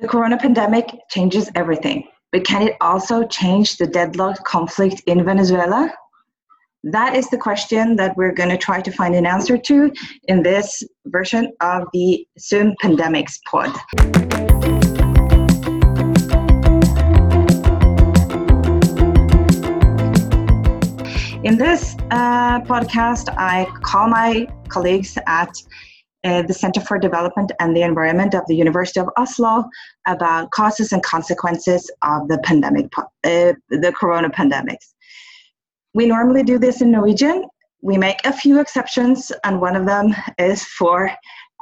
The corona pandemic changes everything, but can it also change the deadlocked conflict in Venezuela? That is the question that we're going to try to find an answer to in this version of the Zoom Pandemics Pod. In this uh, podcast, I call my colleagues at uh, the Center for Development and the Environment of the University of Oslo about causes and consequences of the pandemic, uh, the corona pandemics. We normally do this in Norwegian. We make a few exceptions, and one of them is for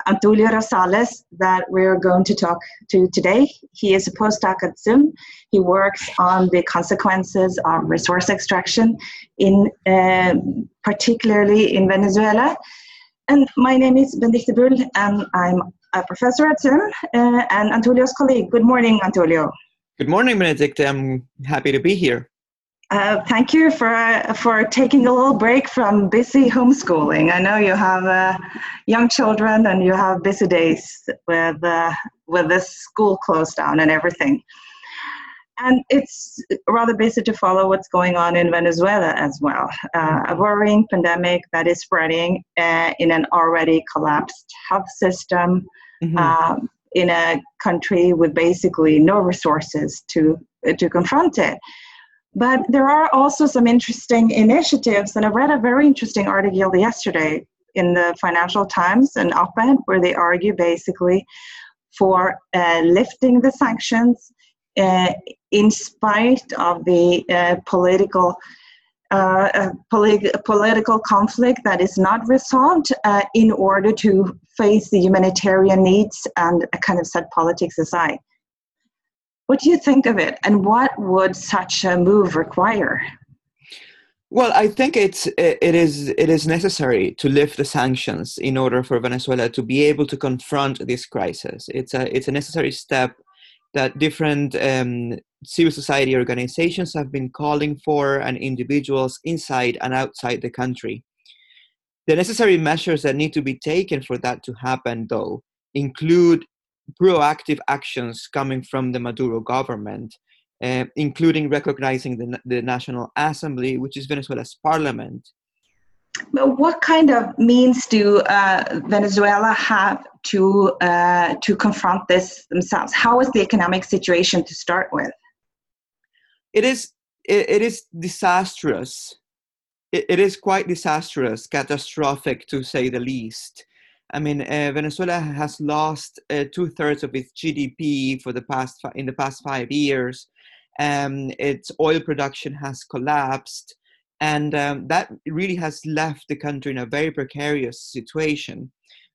Antulio Rosales that we're going to talk to today. He is a postdoc at SUM. He works on the consequences of resource extraction in uh, particularly in Venezuela and my name is Benedicte Bull, and I'm a professor at SUM uh, and Antulio's colleague. Good morning, Antulio. Good morning, Benedicte. I'm happy to be here. Uh, thank you for uh, for taking a little break from busy homeschooling. I know you have uh, young children and you have busy days with uh, with this school closed down and everything and it's rather basic to follow what's going on in Venezuela as well. Uh, a worrying pandemic that is spreading uh, in an already collapsed health system, mm-hmm. um, in a country with basically no resources to to confront it. But there are also some interesting initiatives, and I read a very interesting article yesterday in the Financial Times, an op-ed, where they argue basically for uh, lifting the sanctions uh, in spite of the uh, political uh, uh polit- political conflict that is not resolved uh, in order to face the humanitarian needs and kind of set politics aside. What do you think of it, and what would such a move require? Well, I think it's it is it is necessary to lift the sanctions in order for Venezuela to be able to confront this crisis. It's a it's a necessary step that different um, civil society organizations have been calling for and individuals inside and outside the country. The necessary measures that need to be taken for that to happen, though, include proactive actions coming from the Maduro government, uh, including recognizing the, the National Assembly, which is Venezuela's parliament, what kind of means do uh, Venezuela have to uh, to confront this themselves? How is the economic situation to start with? It is it, it is disastrous. It, it is quite disastrous, catastrophic to say the least. I mean, uh, Venezuela has lost uh, two thirds of its GDP for the past fi- in the past five years. Um, its oil production has collapsed and um, that really has left the country in a very precarious situation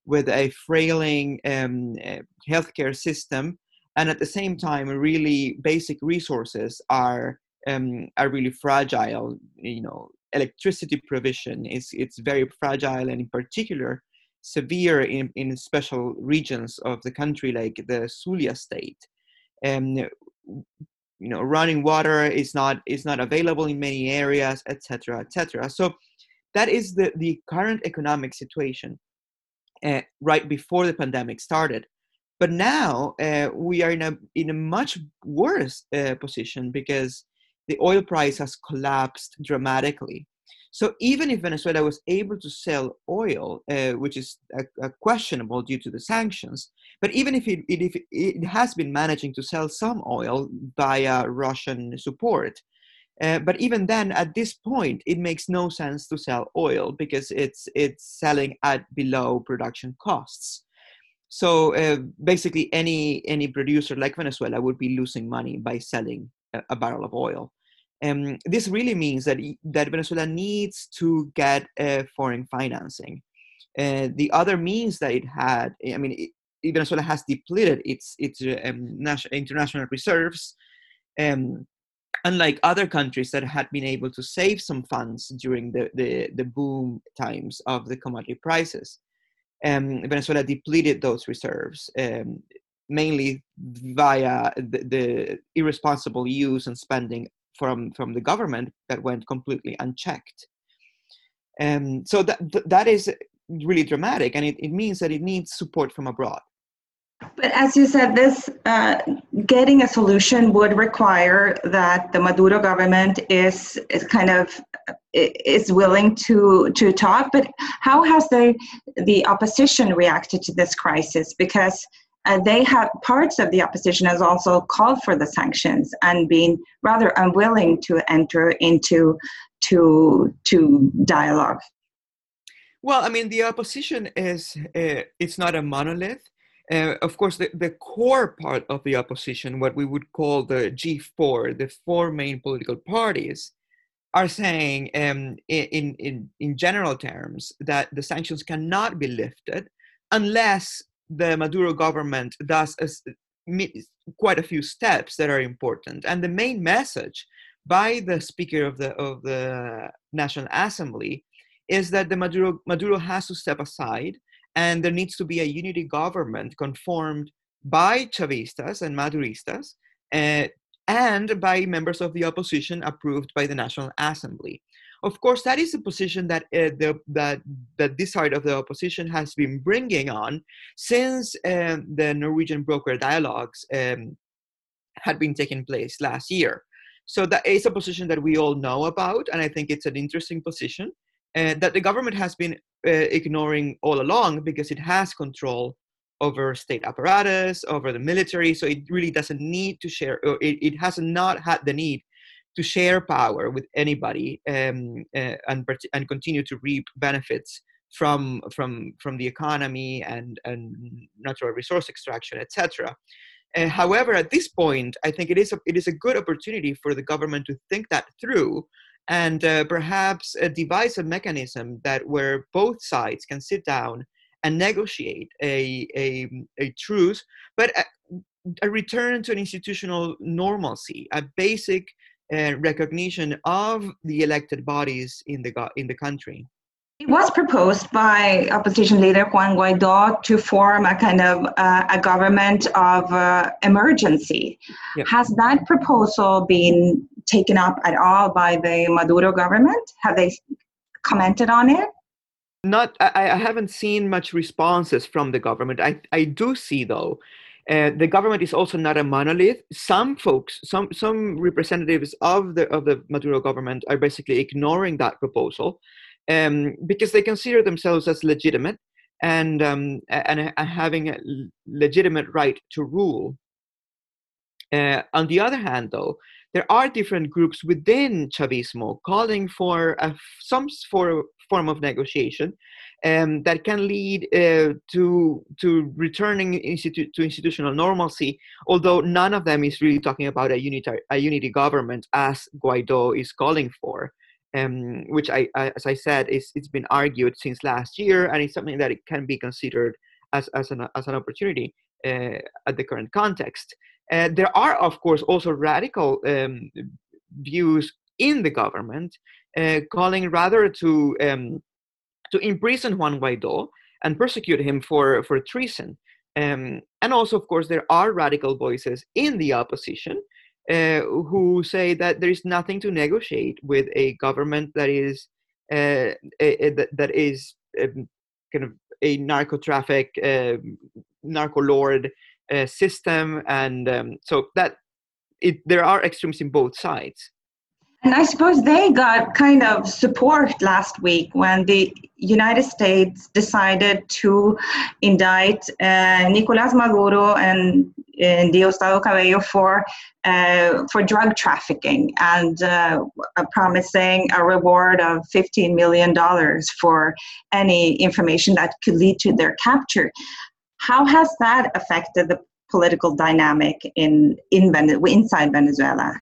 with a frailing um, uh, healthcare system and at the same time really basic resources are um, are really fragile. You know electricity provision is it's very fragile and in particular severe in, in special regions of the country like the Zulia state. Um, you know running water is not is not available in many areas etc etc so that is the the current economic situation uh, right before the pandemic started. But now uh, we are in a in a much worse uh, position because the oil price has collapsed dramatically. So even if Venezuela was able to sell oil, which is questionable due to the sanctions, but even if it, if it has been managing to sell some oil via Russian support, uh, but even then, at this point, it makes no sense to sell oil because it's it's selling at below production costs. So uh, basically, any any producer like Venezuela would be losing money by selling a, a barrel of oil. Um, this really means that, that Venezuela needs to get uh, foreign financing. Uh, the other means that it had, I mean, it, Venezuela has depleted its its um, national, international reserves, um, unlike other countries that had been able to save some funds during the, the, the boom times of the commodity prices. Um, Venezuela depleted those reserves, um, mainly via the, the, irresponsible use and spending from from the government that went completely unchecked. And so that that is really dramatic, and it, it means that it needs support from abroad. But as you said, this uh, getting a solution would require that the Maduro government is is kind of is willing to to talk. But how has the the opposition reacted to this crisis? Because uh, they have parts of the opposition has also called for the sanctions and been rather unwilling to enter into to to dialogue. Well, I mean, the opposition is uh, it's not a monolith. Uh, of course, the, the core part of the opposition, what we would call the G4, the four main political parties, are saying um, in, in, in general terms that the sanctions cannot be lifted unless the Maduro government does a, quite a few steps that are important. And the main message by the Speaker of the, of the National Assembly is that the Maduro, Maduro has to step aside and there needs to be a unity government conformed by Chavistas and Maduristas uh, and by members of the opposition approved by the National Assembly. Of course, that is a position that uh, the, that that this side of the opposition has been bringing on since um, the Norwegian broker dialogues um, had been taking place last year. So that is a position that we all know about, and I think it's an interesting position uh, that the government has been uh, ignoring all along because it has control over state apparatus, over the military. So it really doesn't need to share, it, it has not had the need to share power with anybody um, uh, and, and continue to reap benefits from from from the economy and and natural resource extraction, etc. Uh, however, at this point, I think it is a, it is a good opportunity for the government to think that through and uh, perhaps uh, devise a mechanism that where both sides can sit down and negotiate a a, a truce, but a, a return to an institutional normalcy, a basic uh, recognition of the elected bodies in the in the country. It was proposed by opposition leader Juan Guaido to form a kind of uh, a government of uh, emergency. Yep. Has that proposal been taken up at all by the Maduro government? Have they commented on it? Not, I, I haven't seen much responses from the government. I, I do see though uh, the government is also not a monolith. Some folks, some some representatives of the of the Maduro government are basically ignoring that proposal um, because they consider themselves as legitimate and um, and having a legitimate right to rule. Uh, on the other hand, though, there are different groups within Chavismo calling for a, some for, form of negotiation um, that can lead uh, to to returning institu- to institutional normalcy. Although none of them is really talking about a unity a unity government as Guaido is calling for um, which I, I, as I said, is it's been argued since last year, and it's something that it can be considered as as an as an opportunity uh, at the current context. Uh, there are, of course, also radical um, views in the government uh, calling rather to um, to imprison Juan Guaido and persecute him for for treason. Um, and also, of course, there are radical voices in the opposition uh, who say that there is nothing to negotiate with a government that is uh, a, a, that is um, kind of a narco traffic, uh, narco lord system, and um, so that it, there are extremes in both sides. And I suppose they got kind of support last week when the United States decided to indict uh, Nicolas Maduro and, and Diosdado Cabello for uh, for drug trafficking and uh, promising a reward of $15 million for any information that could lead to their capture. How has that affected the political dynamic in, in inside Venezuela?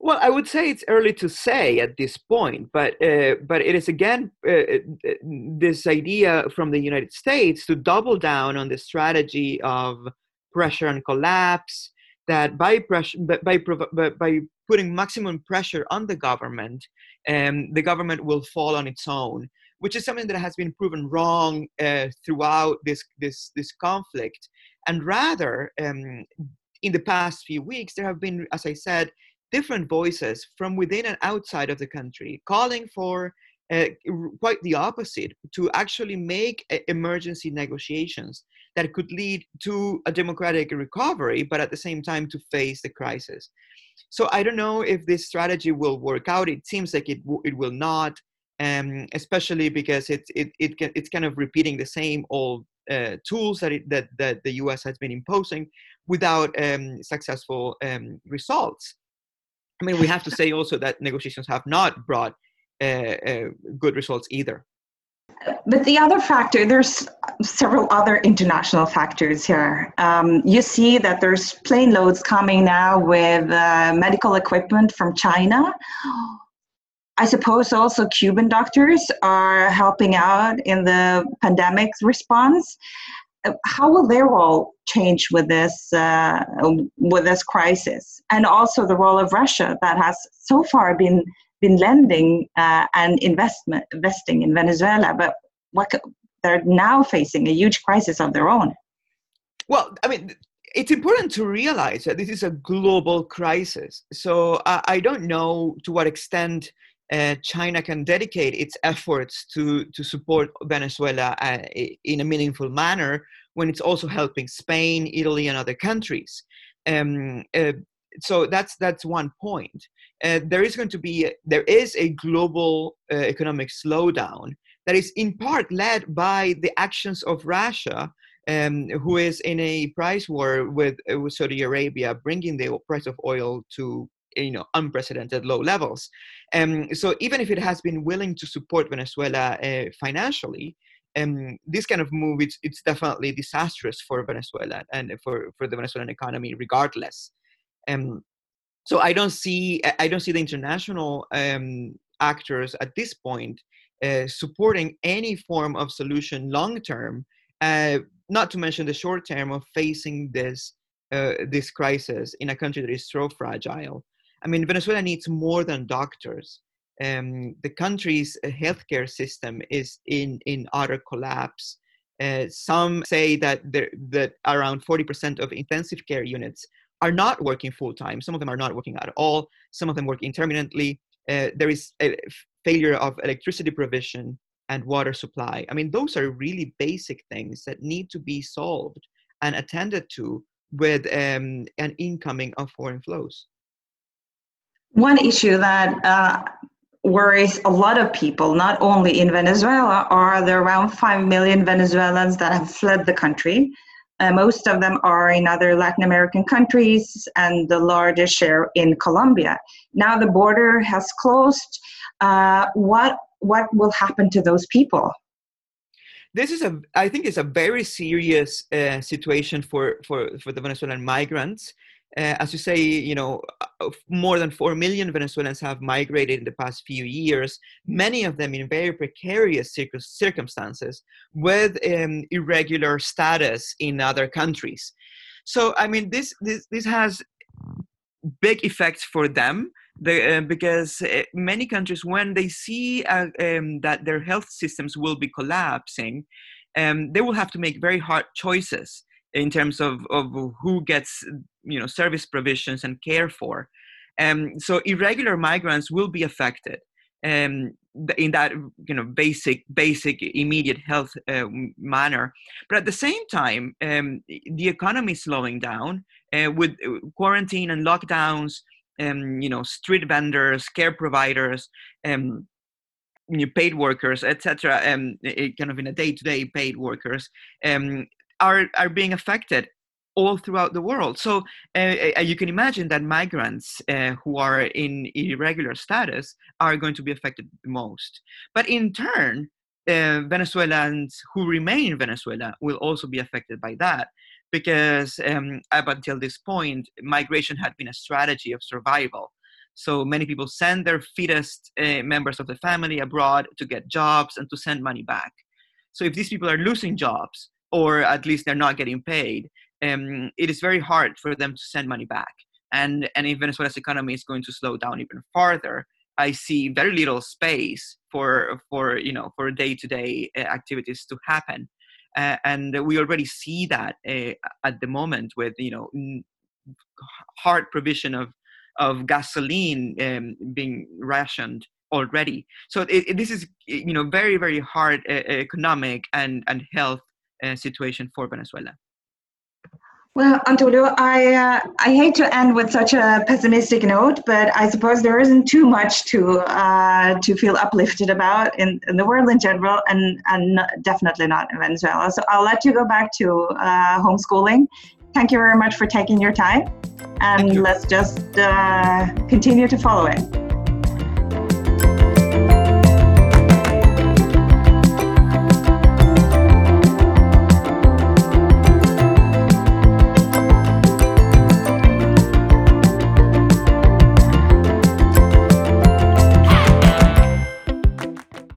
Well, I would say it's early to say at this point, but uh, but it is again uh, uh, this idea from the United States to double down on the strategy of pressure and collapse. That by pressure, by by, by putting maximum pressure on the government, um, the government will fall on its own, which is something that has been proven wrong uh, throughout this this this conflict. And rather, um, in the past few weeks, there have been, as I said different voices from within and outside of the country calling for uh, quite the opposite to actually make emergency negotiations that could lead to a democratic recovery, but at the same time to face the crisis. So I don't know if this strategy will work out. It seems like it, it will not, um, especially because it, it, it, it's kind of repeating the same old uh, tools that, it, that, that the US has been imposing without um, successful um, results. I mean, we have to say also that negotiations have not brought uh, uh, good results either. But the other factor, there's several other international factors here. Um, you see that there's plane loads coming now with uh, medical equipment from China. I suppose also Cuban doctors are helping out in the pandemic response. How will their role change with this uh, with this crisis, and also the role of Russia that has so far been been lending uh, and investment investing in Venezuela, but what they're now facing a huge crisis of their own. Well, I mean, it's important to realize that this is a global crisis. So uh, I don't know to what extent uh, China can dedicate its efforts to, to support Venezuela uh, in a meaningful manner when it's also helping Spain, Italy, and other countries. Um, uh, so that's that's one point. Uh, there is going to be there is a global uh, economic slowdown that is in part led by the actions of Russia, um, who is in a price war with, with Saudi Arabia, bringing the price of oil to you know unprecedented low levels. Um, so even if it has been willing to support Venezuela uh, financially, um, this kind of move it's, it's definitely disastrous for Venezuela and for, for the Venezuelan economy, regardless. Um, so I don't see I don't see the international um, actors at this point uh, supporting any form of solution long term. Uh, not to mention the short term of facing this uh, this crisis in a country that is so fragile. I mean, Venezuela needs more than doctors. Um, the country's uh, healthcare system is in in utter collapse. Uh, some say that there, that around 40% of intensive care units are not working full time. Some of them are not working at all. Some of them work intermittently. Uh, there is a failure of electricity provision and water supply. I mean, those are really basic things that need to be solved and attended to with um, an incoming of foreign flows. One issue that uh, worries a lot of people, not only in Venezuela, are the around 5 million Venezuelans that have fled the country. Uh, most of them are in other Latin American countries and the largest share in Colombia. Now the border has closed. Uh, what, what will happen to those people? this is a i think it's a very serious uh, situation for, for, for the venezuelan migrants uh, as you say, you know, uh, more than 4 million Venezuelans have migrated in the past few years, many of them in very precarious circumstances with um, irregular status in other countries. So, I mean, this, this, this has big effects for them the, uh, because uh, many countries, when they see uh, um, that their health systems will be collapsing, um, they will have to make very hard choices in terms of, of who gets you know service provisions and care for. Um, so irregular migrants will be affected um, in that you know basic basic immediate health uh, manner. But at the same time um, the economy is slowing down uh, with uh, quarantine and lockdowns um, you know street vendors care providers um, paid workers etc um, kind of in a day-to-day paid workers um, are are being affected all throughout the world. So uh, uh, you can imagine that migrants uh, who are in irregular status are going to be affected the most. But in turn, uh, Venezuelans who remain in Venezuela will also be affected by that because um, up until this point, migration had been a strategy of survival. So many people send their fittest uh, members of the family abroad to get jobs and to send money back. So if these people are losing jobs, or at least they're not getting paid, um, it is very hard for them to send money back. And, and if Venezuela's economy is going to slow down even farther, I see very little space for, for, you know, for day-to-day uh, activities to happen. Uh, and we already see that uh, at the moment with, you know, hard provision of, of gasoline um, being rationed already. So it, it, this is you know very very hard uh, economic and and health uh, situation for Venezuela. Well, Antonio, I uh, I hate to end with such a pessimistic note, but I suppose there isn't too much to uh, to feel uplifted about in, in the world in general, and and definitely not in Venezuela. So I'll let you go back to uh, homeschooling. Thank you very much for taking your time, and let's just uh, continue to follow it.